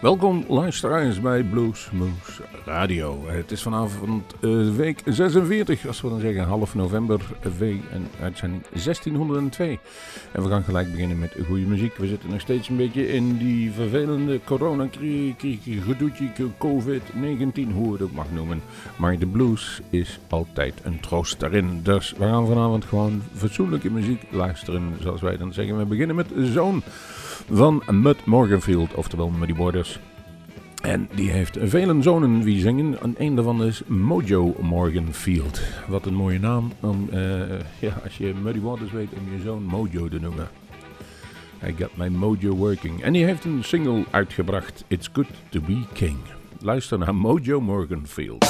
Welkom luisteraars bij Bluesmoose Radio. Het is vanavond uh, week 46, als we dan zeggen half november, week en uitzending 1602. En we gaan gelijk beginnen met goede muziek. We zitten nog steeds een beetje in die vervelende corona gedoetje, COVID-19, hoe het ook mag noemen. Maar de blues is altijd een troost daarin. Dus we gaan vanavond gewoon fatsoenlijke muziek luisteren, zoals wij dan zeggen. We beginnen met Zoon van Mud Morganfield, oftewel Muddy Borders. En die heeft vele zonen wie zingen. En een daarvan is Mojo Morganfield. Wat een mooie naam om, uh, ja, als je Muddy Waters weet, om je zoon Mojo te noemen. I got my mojo working. En die heeft een single uitgebracht, It's Good to Be King. Luister naar Mojo Morganfield.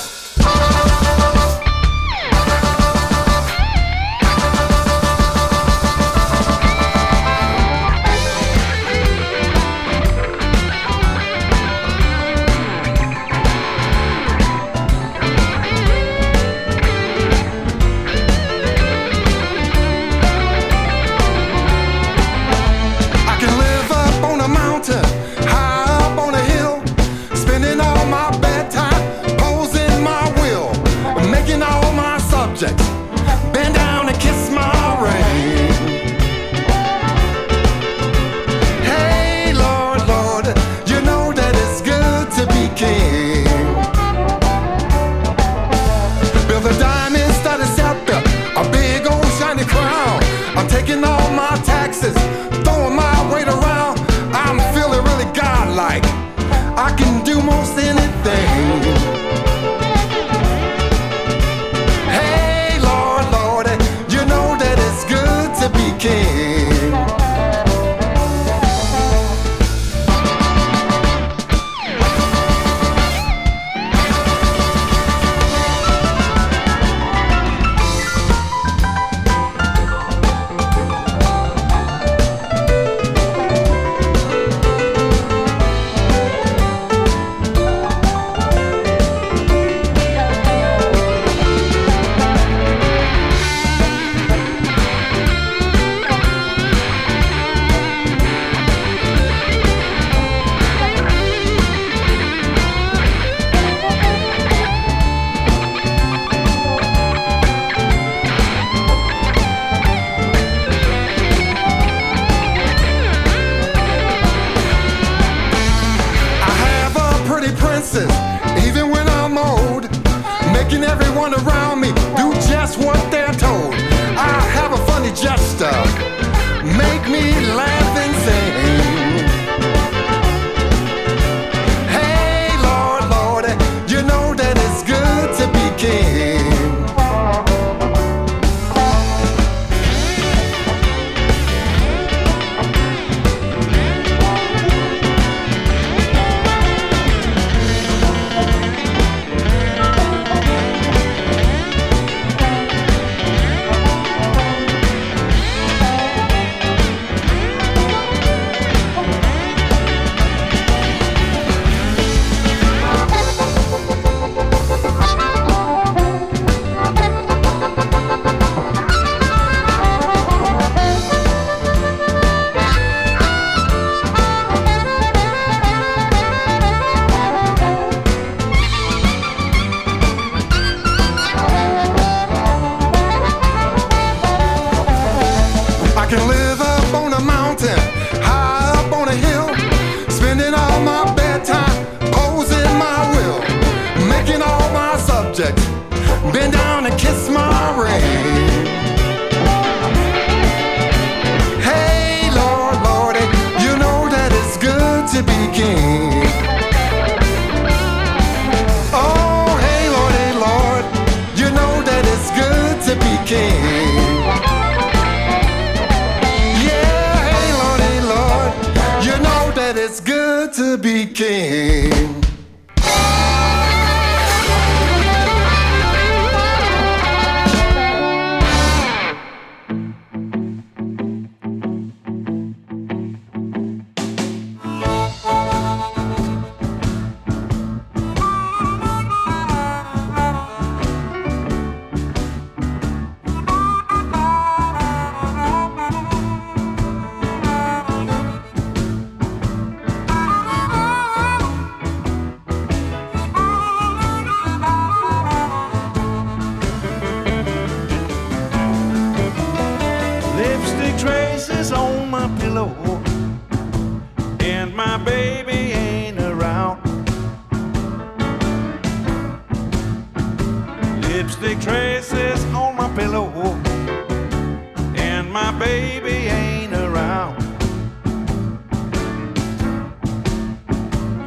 My baby ain't around.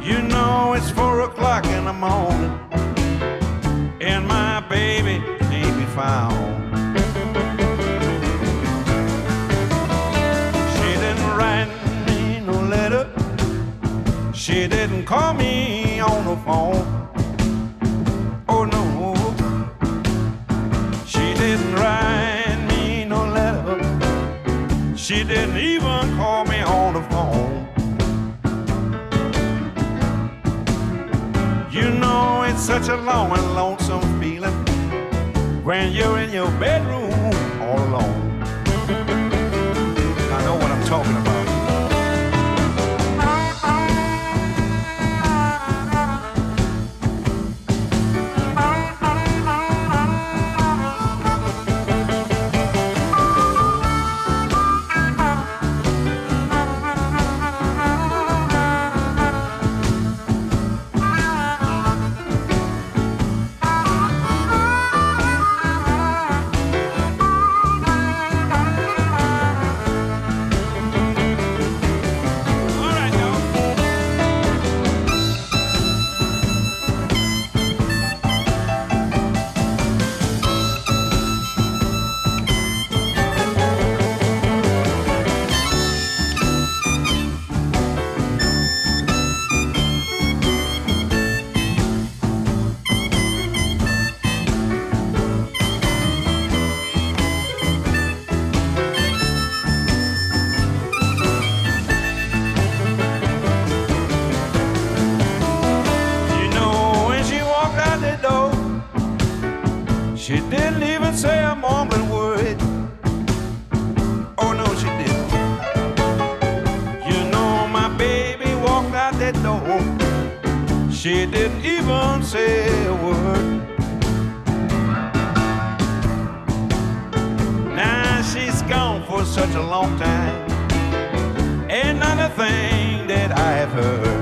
You know it's four o'clock in the morning, and my baby ain't be found. She didn't write me no letter. She didn't call me on the phone. Such a long and lonesome feeling when you're in your bedroom all alone. She didn't even say a mumbling word. Oh no, she didn't. You know my baby walked out that door. She didn't even say a word. Now she's gone for such a long time. Ain't not a thing that I have heard.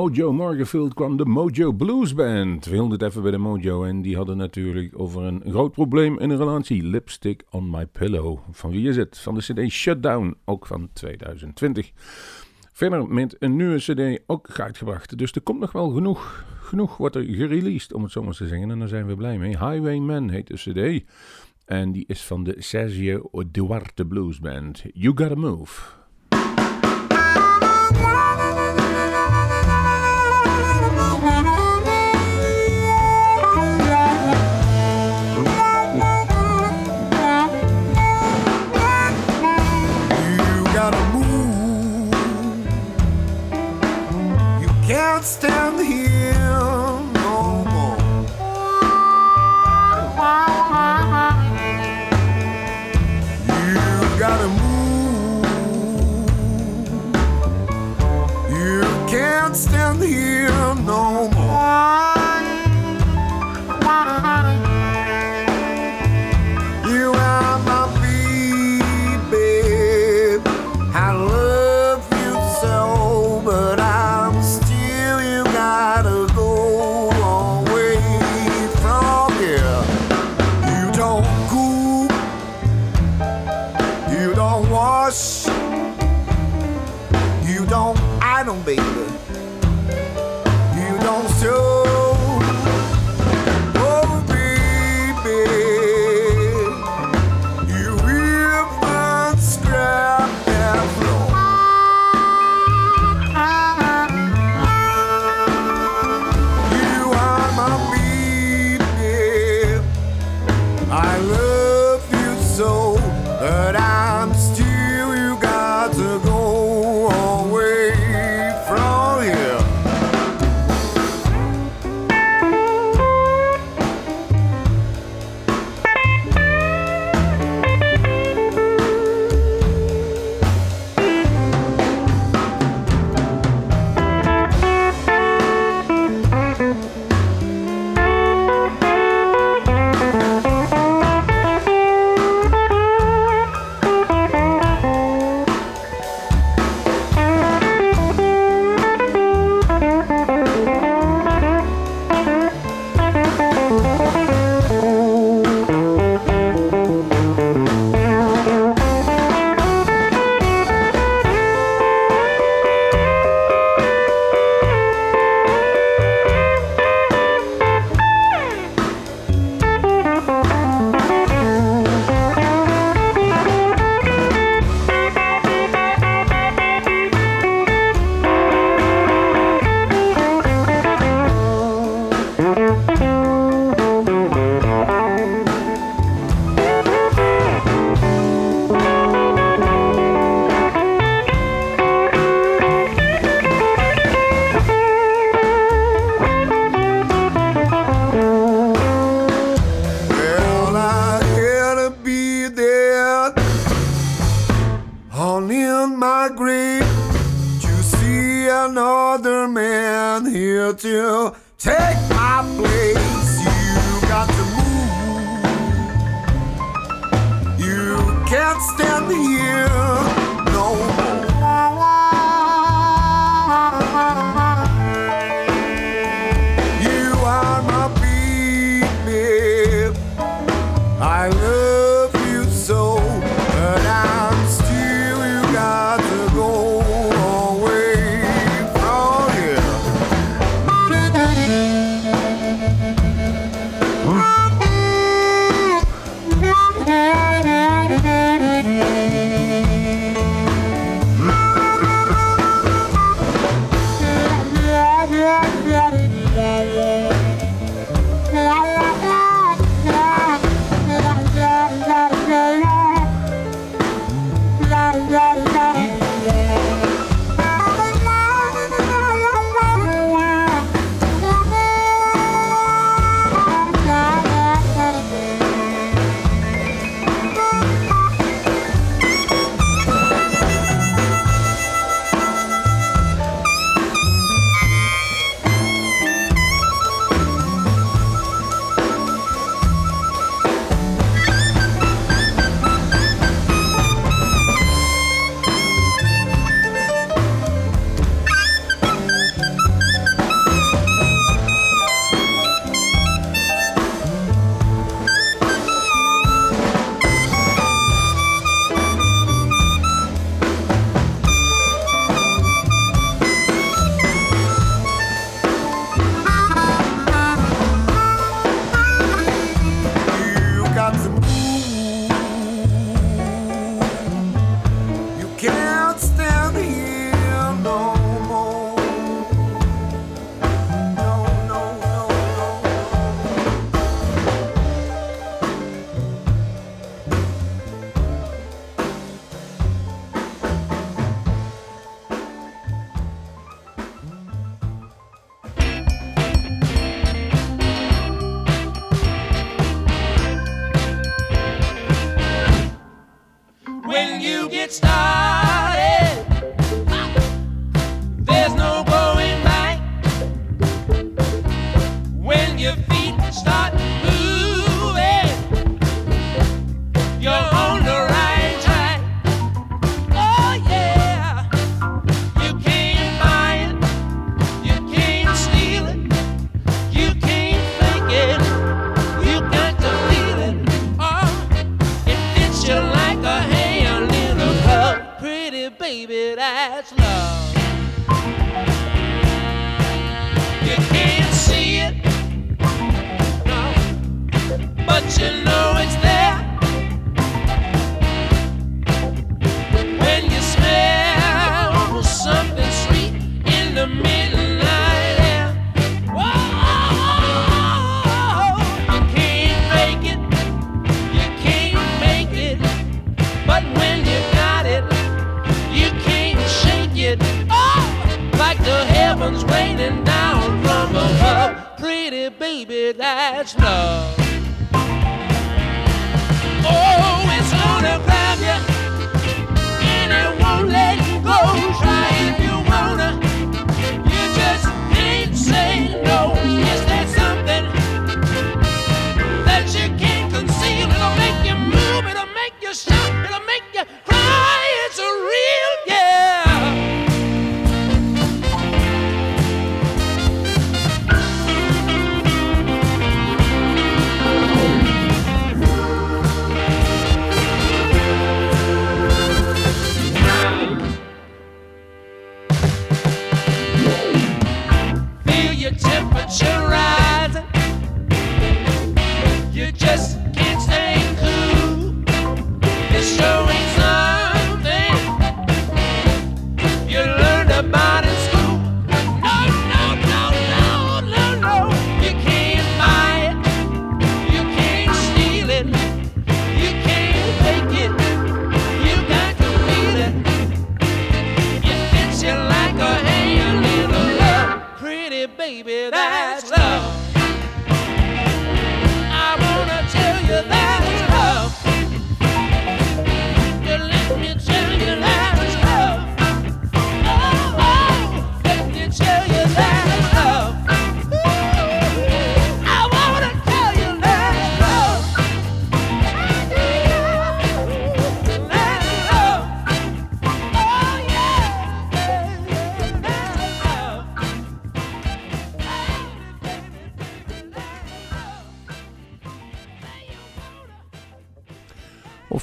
Mojo Morganfield kwam de Mojo Blues Band. We hielden het even bij de Mojo en die hadden natuurlijk over een groot probleem in een relatie. Lipstick on my pillow. Van wie is het? Van de cd Shutdown, ook van 2020. Verder met een nieuwe cd ook uitgebracht. Dus er komt nog wel genoeg. Genoeg wordt er gereleased, om het zo maar te zeggen. En daar zijn we blij mee. Highwayman heet de cd. En die is van de Sergio Duarte Blues Band. You Gotta Move. Can't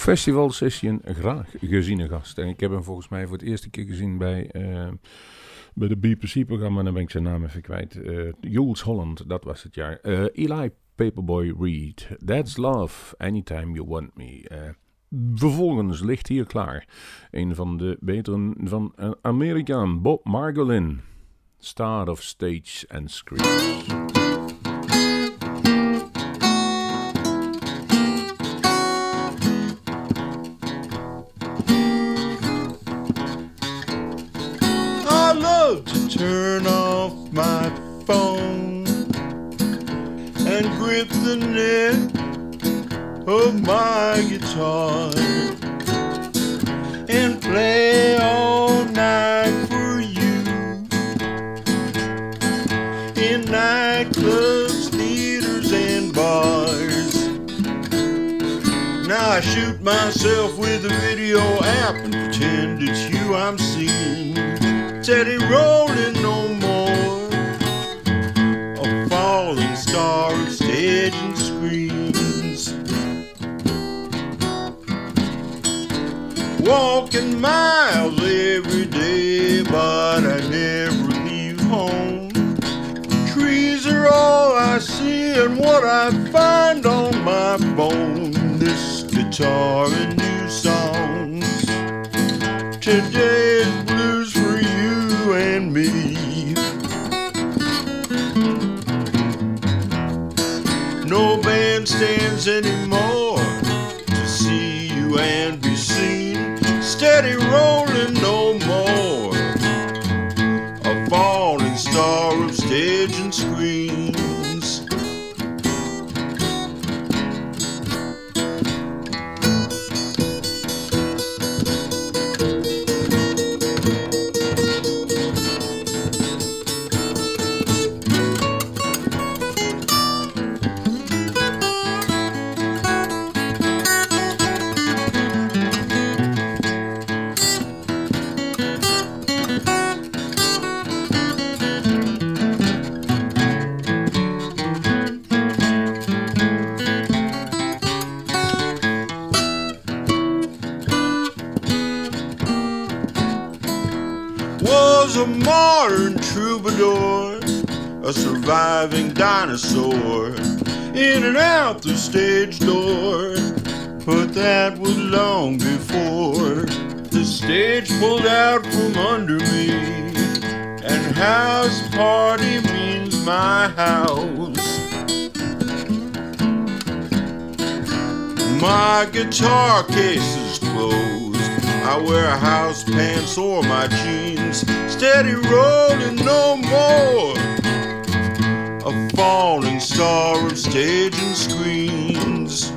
festival session graag geziene gast. En ik heb hem volgens mij voor het eerste keer gezien bij, uh, bij de BBC-programma. Dan ben ik zijn naam even kwijt. Uh, Jules Holland, dat was het jaar. Uh, Eli Paperboy Reed. That's Love, Anytime You Want Me. vervolgens ligt hier klaar een van de beteren van Amerikaan, Bob Margolin. Star of Stage and Screen. Turn off my phone and grip the neck of my guitar and play all night for you in nightclubs, theaters, and bars. Now I shoot myself with a video app and pretend it's you I'm seeing steady rolling no more. A falling star of staging screens. Walking miles every day, but I never leave home. Trees are all I see, and what I find on my bone. This guitar and new songs. Today No bandstands anymore to see you and be seen. Steady rolling no more. A falling star of stage and screen. Surviving dinosaur in and out the stage door. But that was long before the stage pulled out from under me. And house party means my house. My guitar case is closed. I wear house pants or my jeans. Steady rolling no more a falling star of stage and screens.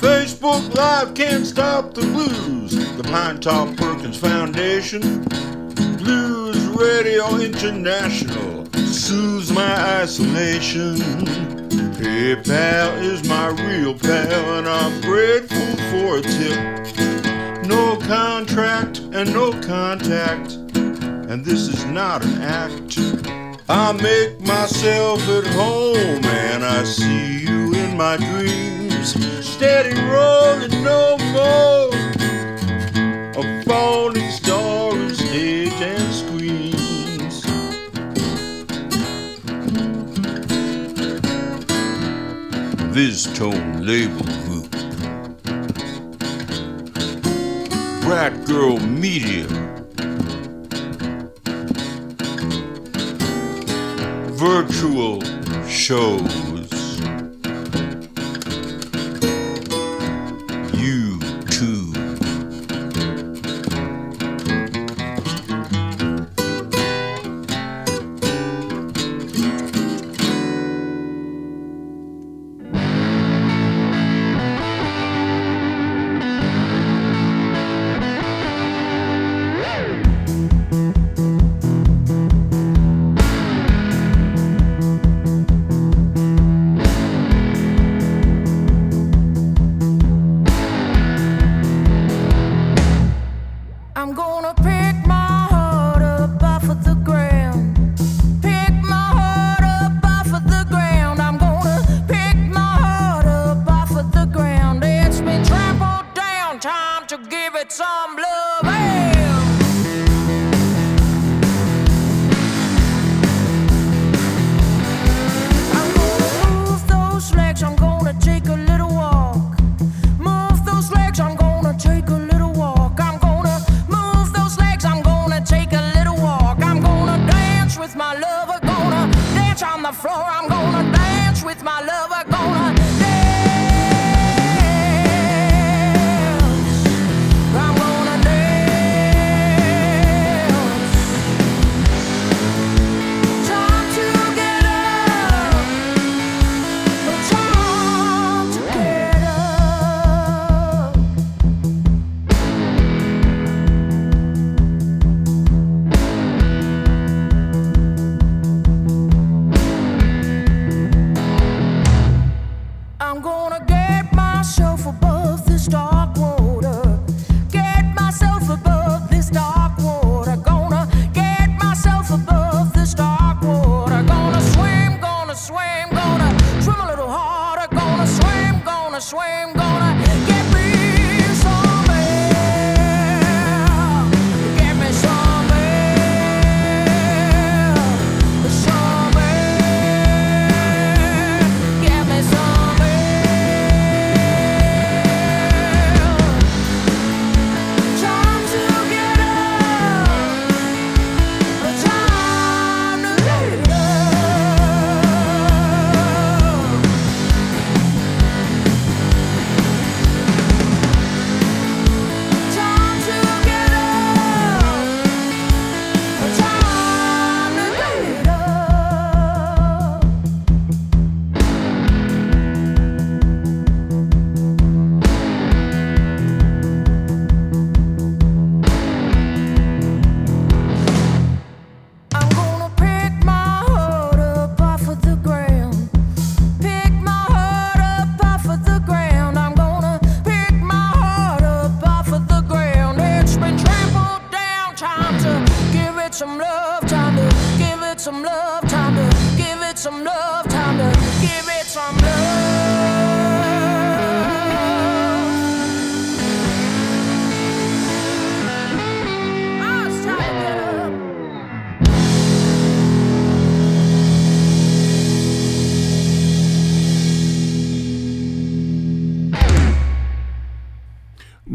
Facebook Live can't stop the blues. The Pinetop Perkins Foundation, Blues Radio International, soothes my isolation. PayPal is my real pal, and I'm grateful for a tip. No contract and no contact and this is not an act. I make myself at home and I see you in my dreams. Steady rolling no more. A falling star of stage and screens. This tone label Brat Girl Media. virtual shows.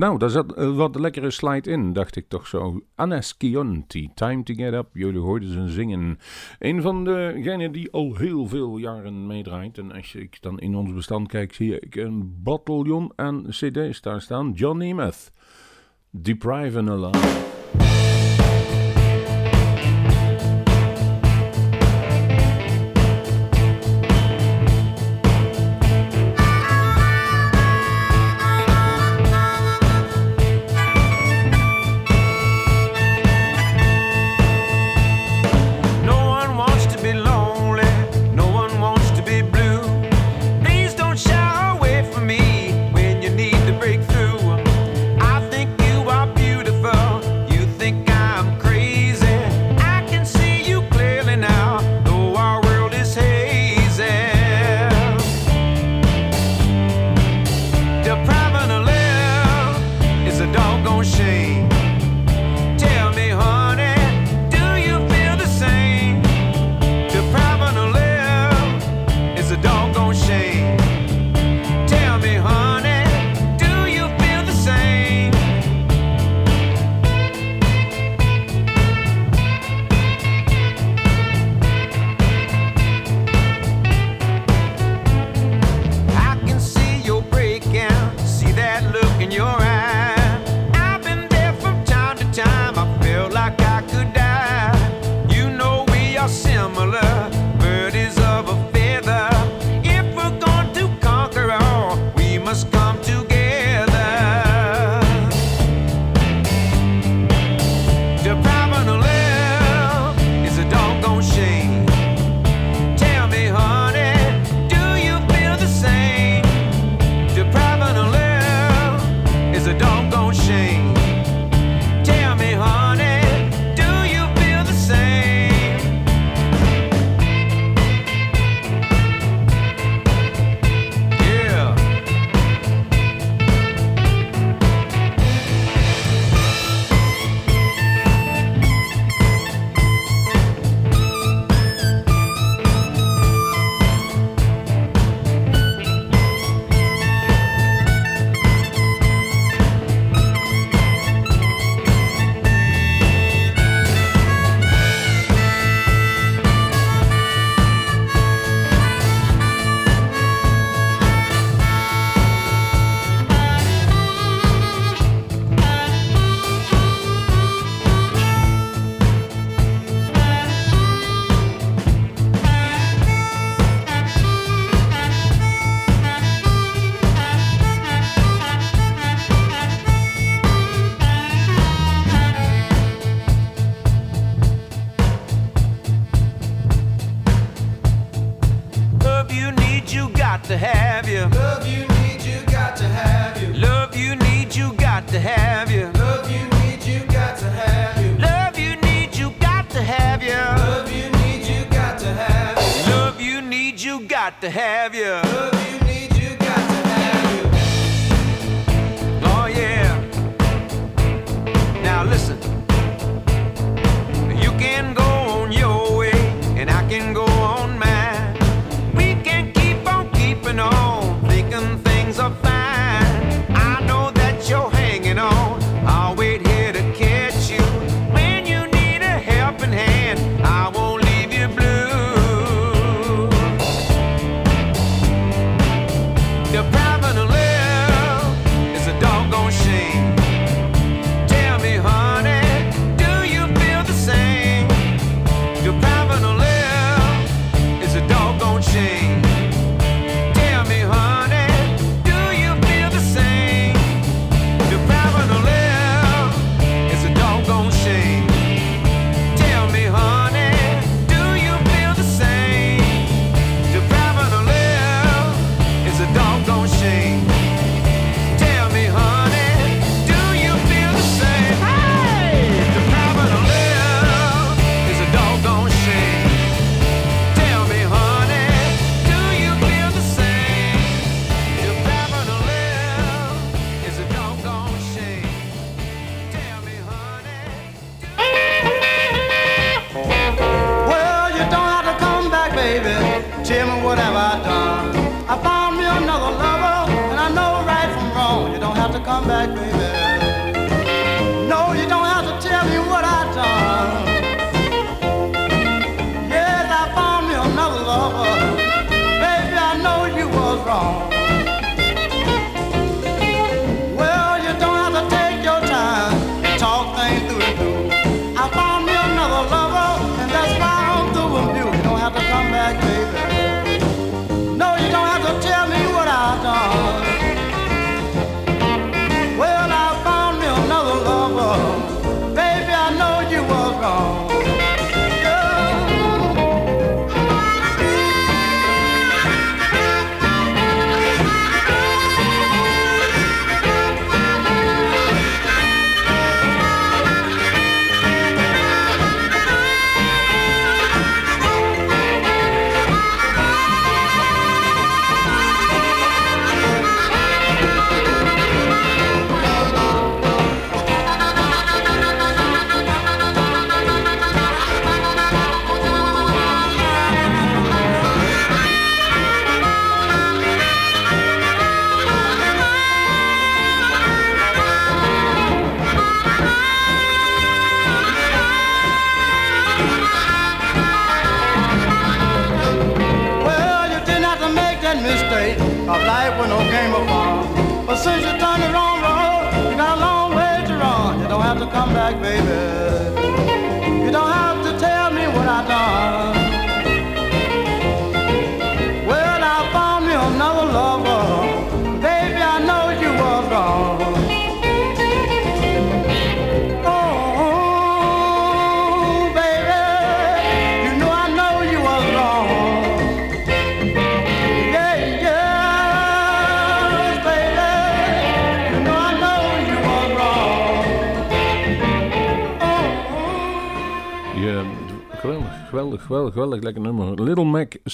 Nou, daar zat uh, wat lekkere slide in, dacht ik toch zo. Anes Chianti, Time to Get Up. Jullie hoorden ze zingen. Een van degenen die al heel veel jaren meedraait. En als ik dan in ons bestand kijk, zie ik een bataljon aan cd's daar staan. John Nemeth, Deprive and Alive.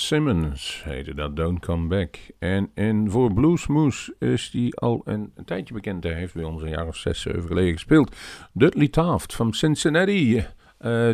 Simmons heette dat, Don't Come Back. En, en voor Bluesmoose is die al een, tijdje bekend. Hij heeft bij ons een jaar of zes, zeven geleden gespeeld. Dudley Taft van Cincinnati, eh,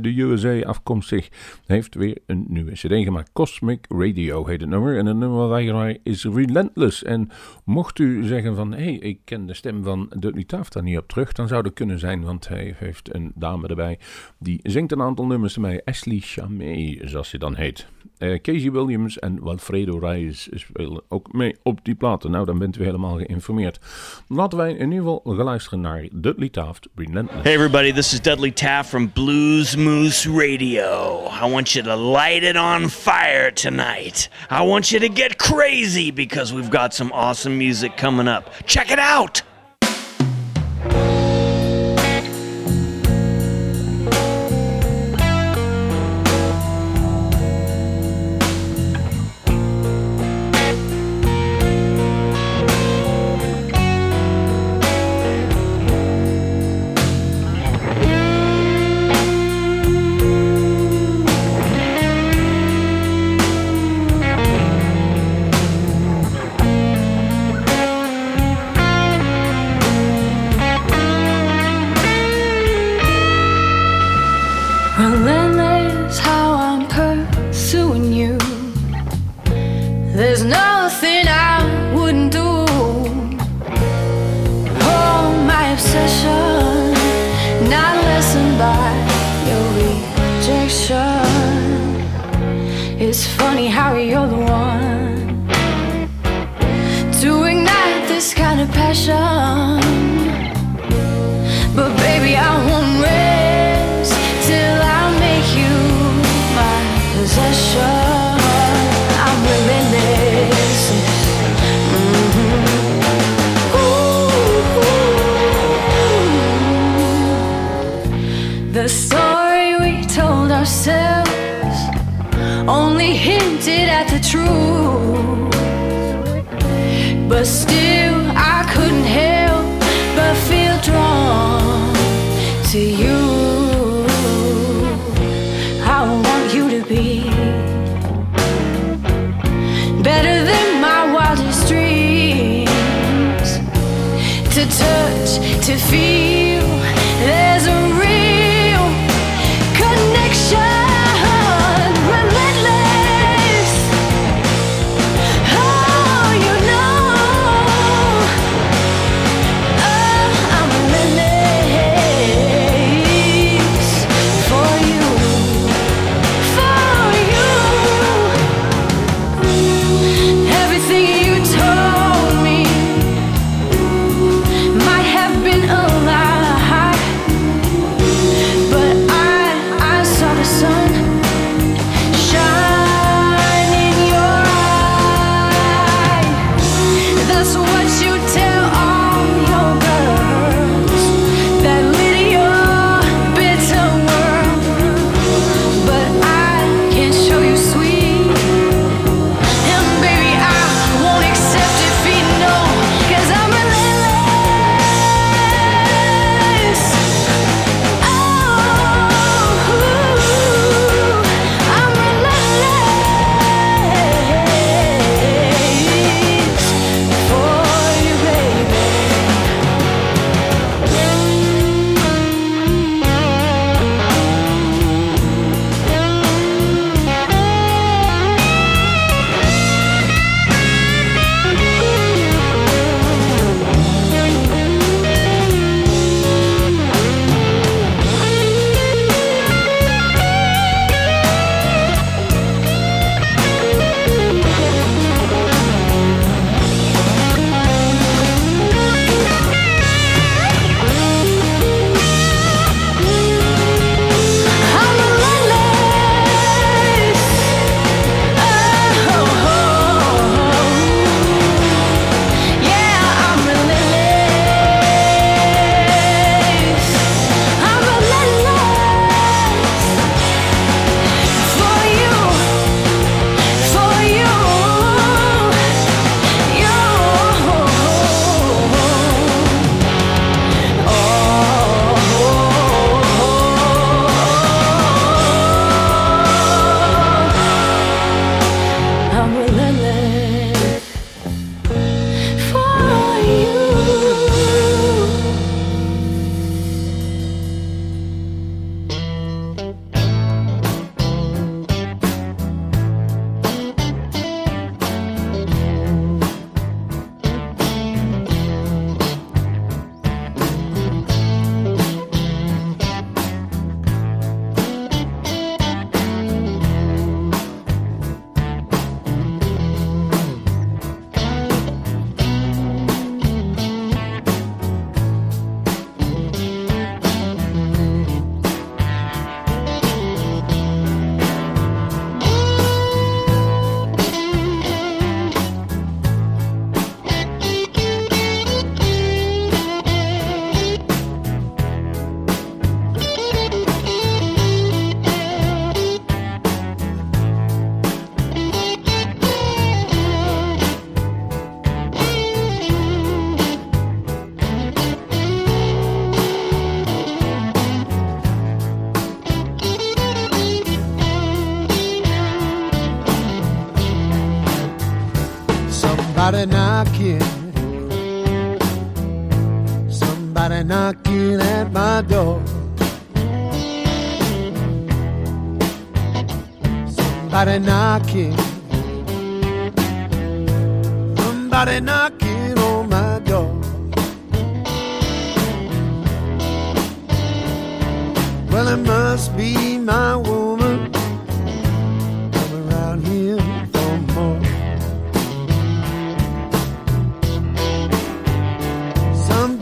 de USA afkomstig, heeft weer een nieuwe cd gemaakt. Cosmic Radio heet het nummer. En het nummer wat wij draaien is Relentless. En mocht u zeggen van, hé, hey, ik ken de stem van Dudley Taft daar niet op terug, dan zou dat kunnen zijn, want hij heeft een dame erbij. Die zingt een aantal nummers ermee. Ashley Chamey, zoals ze dan heet. Eh, Casey Williams en Walfredo Reyes spelen ook mee op die platen. Nou, dan bent u helemaal geïnformeerd. Laten wij in ieder geval luisteren naar Dudley Taft, Relentless. Hey, everybody, this is Dudley Taft from Blues Moose Radio. I want you to light it on fire tonight. I want you to get crazy because we've got some awesome music coming up. Check it out! Somebody knocking. Somebody knocking at my door. Somebody knocking. Somebody knocking on my door. Well, it must be my woman.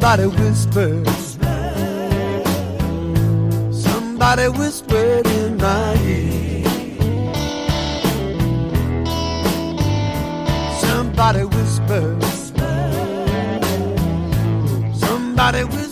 Somebody whispers. Somebody whispered in my ear. Somebody whispers. Somebody whispered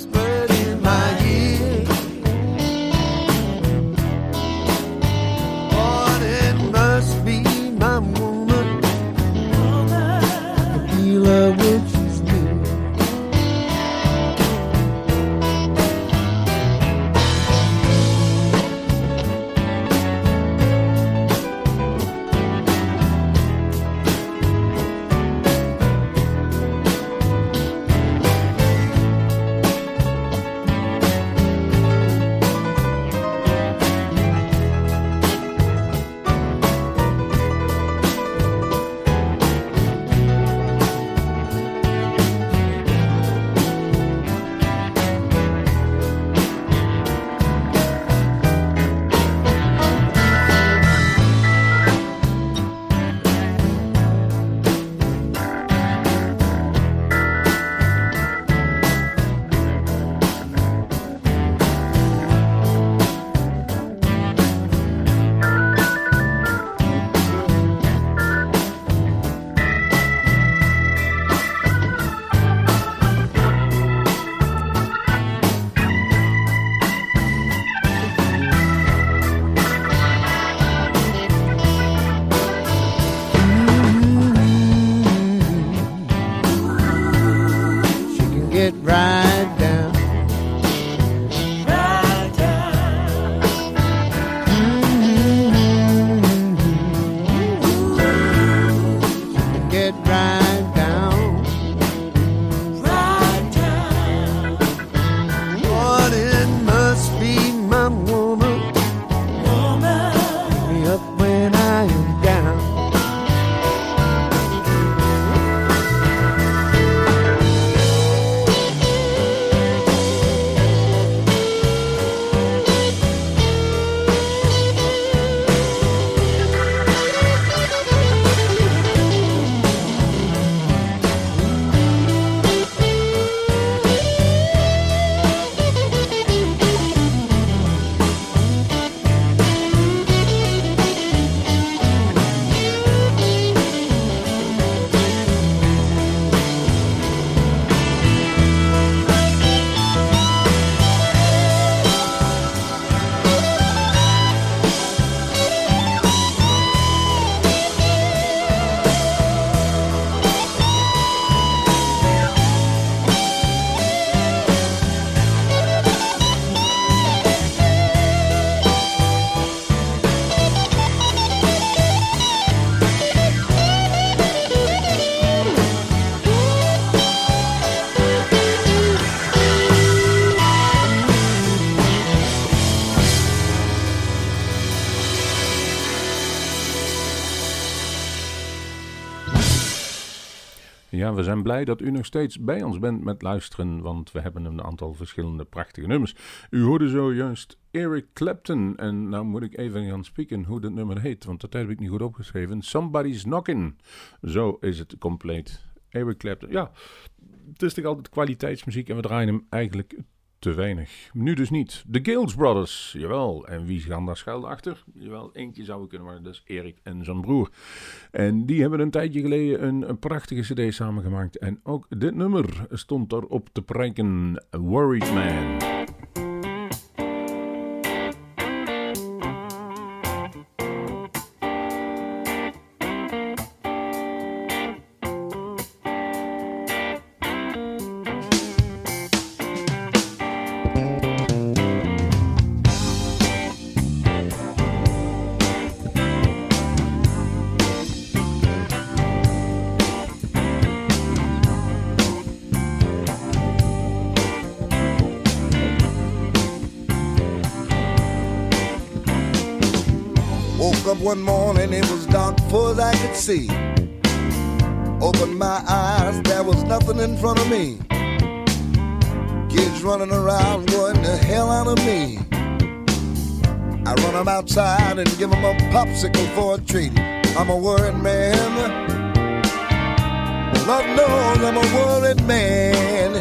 Ja, we zijn blij dat u nog steeds bij ons bent met luisteren, want we hebben een aantal verschillende prachtige nummers. U hoorde zojuist Eric Clapton en nou moet ik even gaan spieken hoe dat nummer heet, want dat heb ik niet goed opgeschreven. Somebody's Knockin'. Zo is het compleet. Eric Clapton, ja, het is toch altijd kwaliteitsmuziek en we draaien hem eigenlijk te weinig. Nu dus niet. De Gales Brothers, jawel. En wie gaan daar schuil achter? Jawel, eentje zou ik kunnen, maar dat is Erik en zijn broer. En die hebben een tijdje geleden een, een prachtige cd samengemaakt. En ook dit nummer stond erop te prijken. Worried Man. See. Opened my eyes, there was nothing in front of me. Kids running around, going the hell out of me. I run them outside and give them a popsicle for a treat. I'm a worried man. Lord knows I'm a worried man.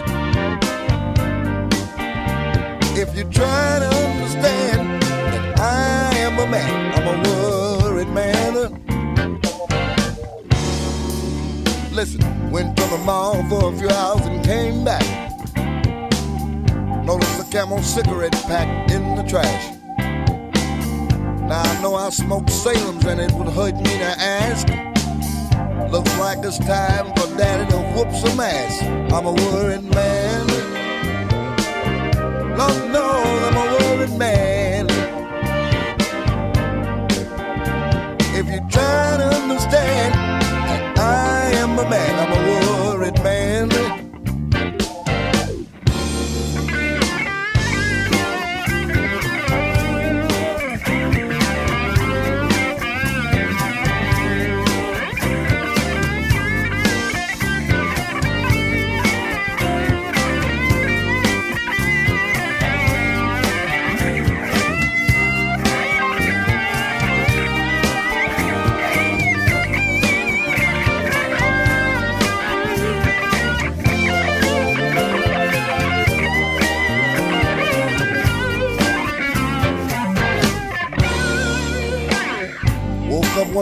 If you try to understand that I am a man, I'm a worried man. Listen, went to the mall for a few hours and came back. Noticed a camel cigarette pack in the trash. Now I know I smoked Salem's and it would hurt me to ask. Looks like it's time for daddy to whoop some ass. I'm a worried man. Lord knows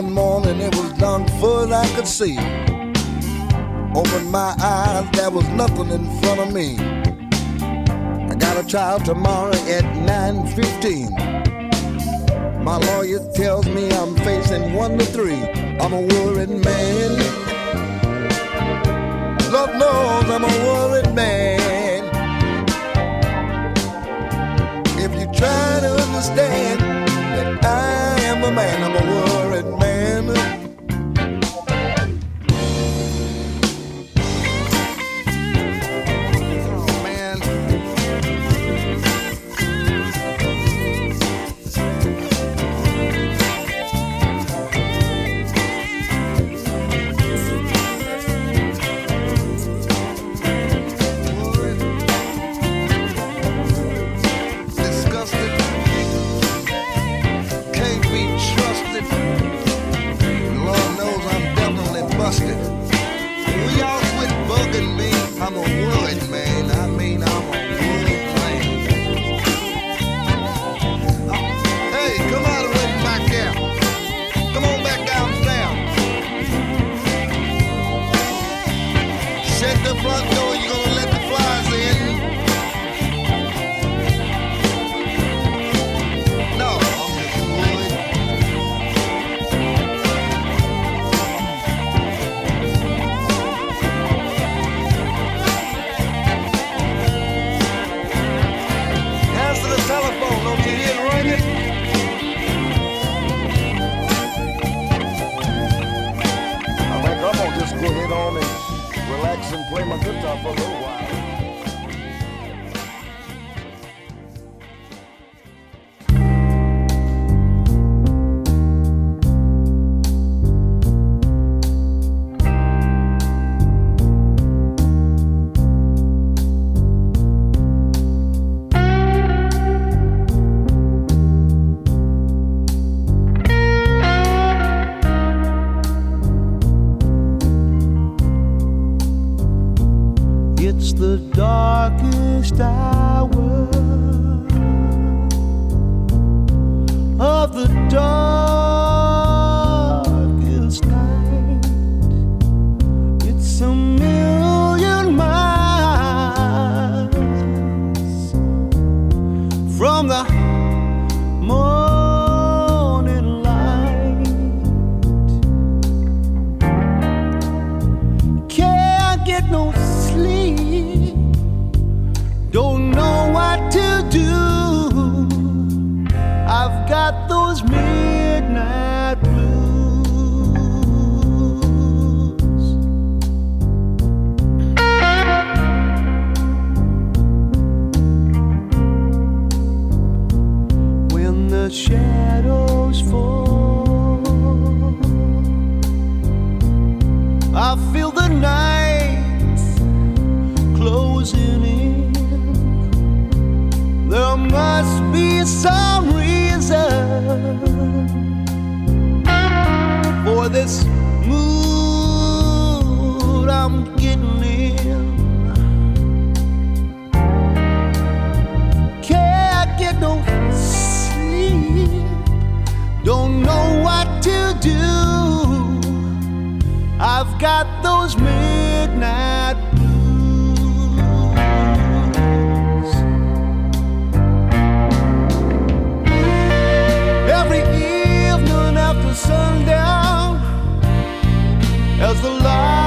one morning, it was far as I could see. Opened my eyes, there was nothing in front of me. I got a trial tomorrow at 9.15. My lawyer tells me I'm facing one to three. I'm a worried man. Lord knows I'm a worried man. Darkest hour of the darkest got those midnight blues. Every evening after sundown, as the light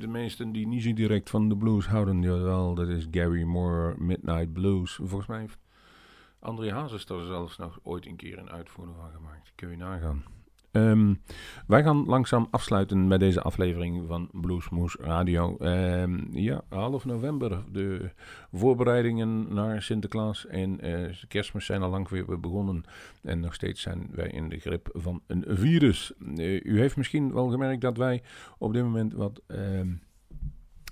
de meesten die niet zo direct van de blues houden. Jawel, dat is Gary Moore, Midnight Blues. Volgens mij heeft André Hazes er zelfs nog ooit een keer een uitvoering van gemaakt. Kun je nagaan. Ehm, wij gaan langzaam afsluiten met deze aflevering van Bluesmoes Radio. Ehm, ja, half november. De voorbereidingen naar Sinterklaas en eh, kerstmis zijn al lang weer begonnen. En nog steeds zijn wij in de grip van een virus. Eh, u heeft misschien wel gemerkt dat wij op dit moment wat... ehm,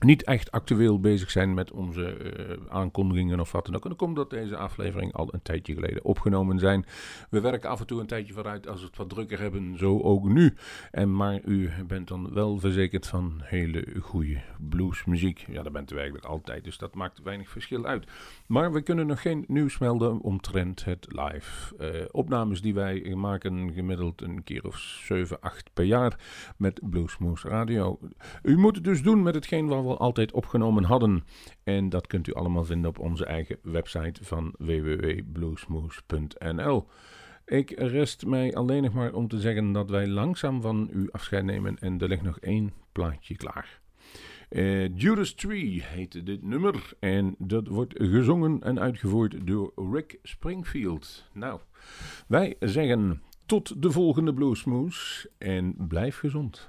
niet echt actueel bezig zijn met onze eh, aankondigingen of wat dan ook. En dan komt dat deze aflevering al een tijdje geleden opgenomen zijn. We werken af en toe een tijdje vooruit als we het wat drukker hebben, zo ook nu. En maar u bent dan wel verzekerd van hele goede bluesmuziek. Ja, dat bent u eigenlijk altijd, dus dat maakt weinig verschil uit. Maar we kunnen nog geen nieuws melden omtrent het live. eh, opnames die wij maken gemiddeld een keer of 7, 8 per jaar met Bluesmoose Radio. U moet het dus doen met hetgeen wat we altijd opgenomen hadden. En dat kunt u allemaal vinden op onze eigen website van www.bluesmoose.nl. Ik rest mij alleen nog maar om te zeggen dat wij langzaam van u afscheid nemen en er ligt nog één plaatje klaar. Eh, Judas Tree heet dit nummer en dat wordt gezongen en uitgevoerd door Rick Springfield. Nou, wij zeggen tot de volgende Bluesmoose en blijf gezond.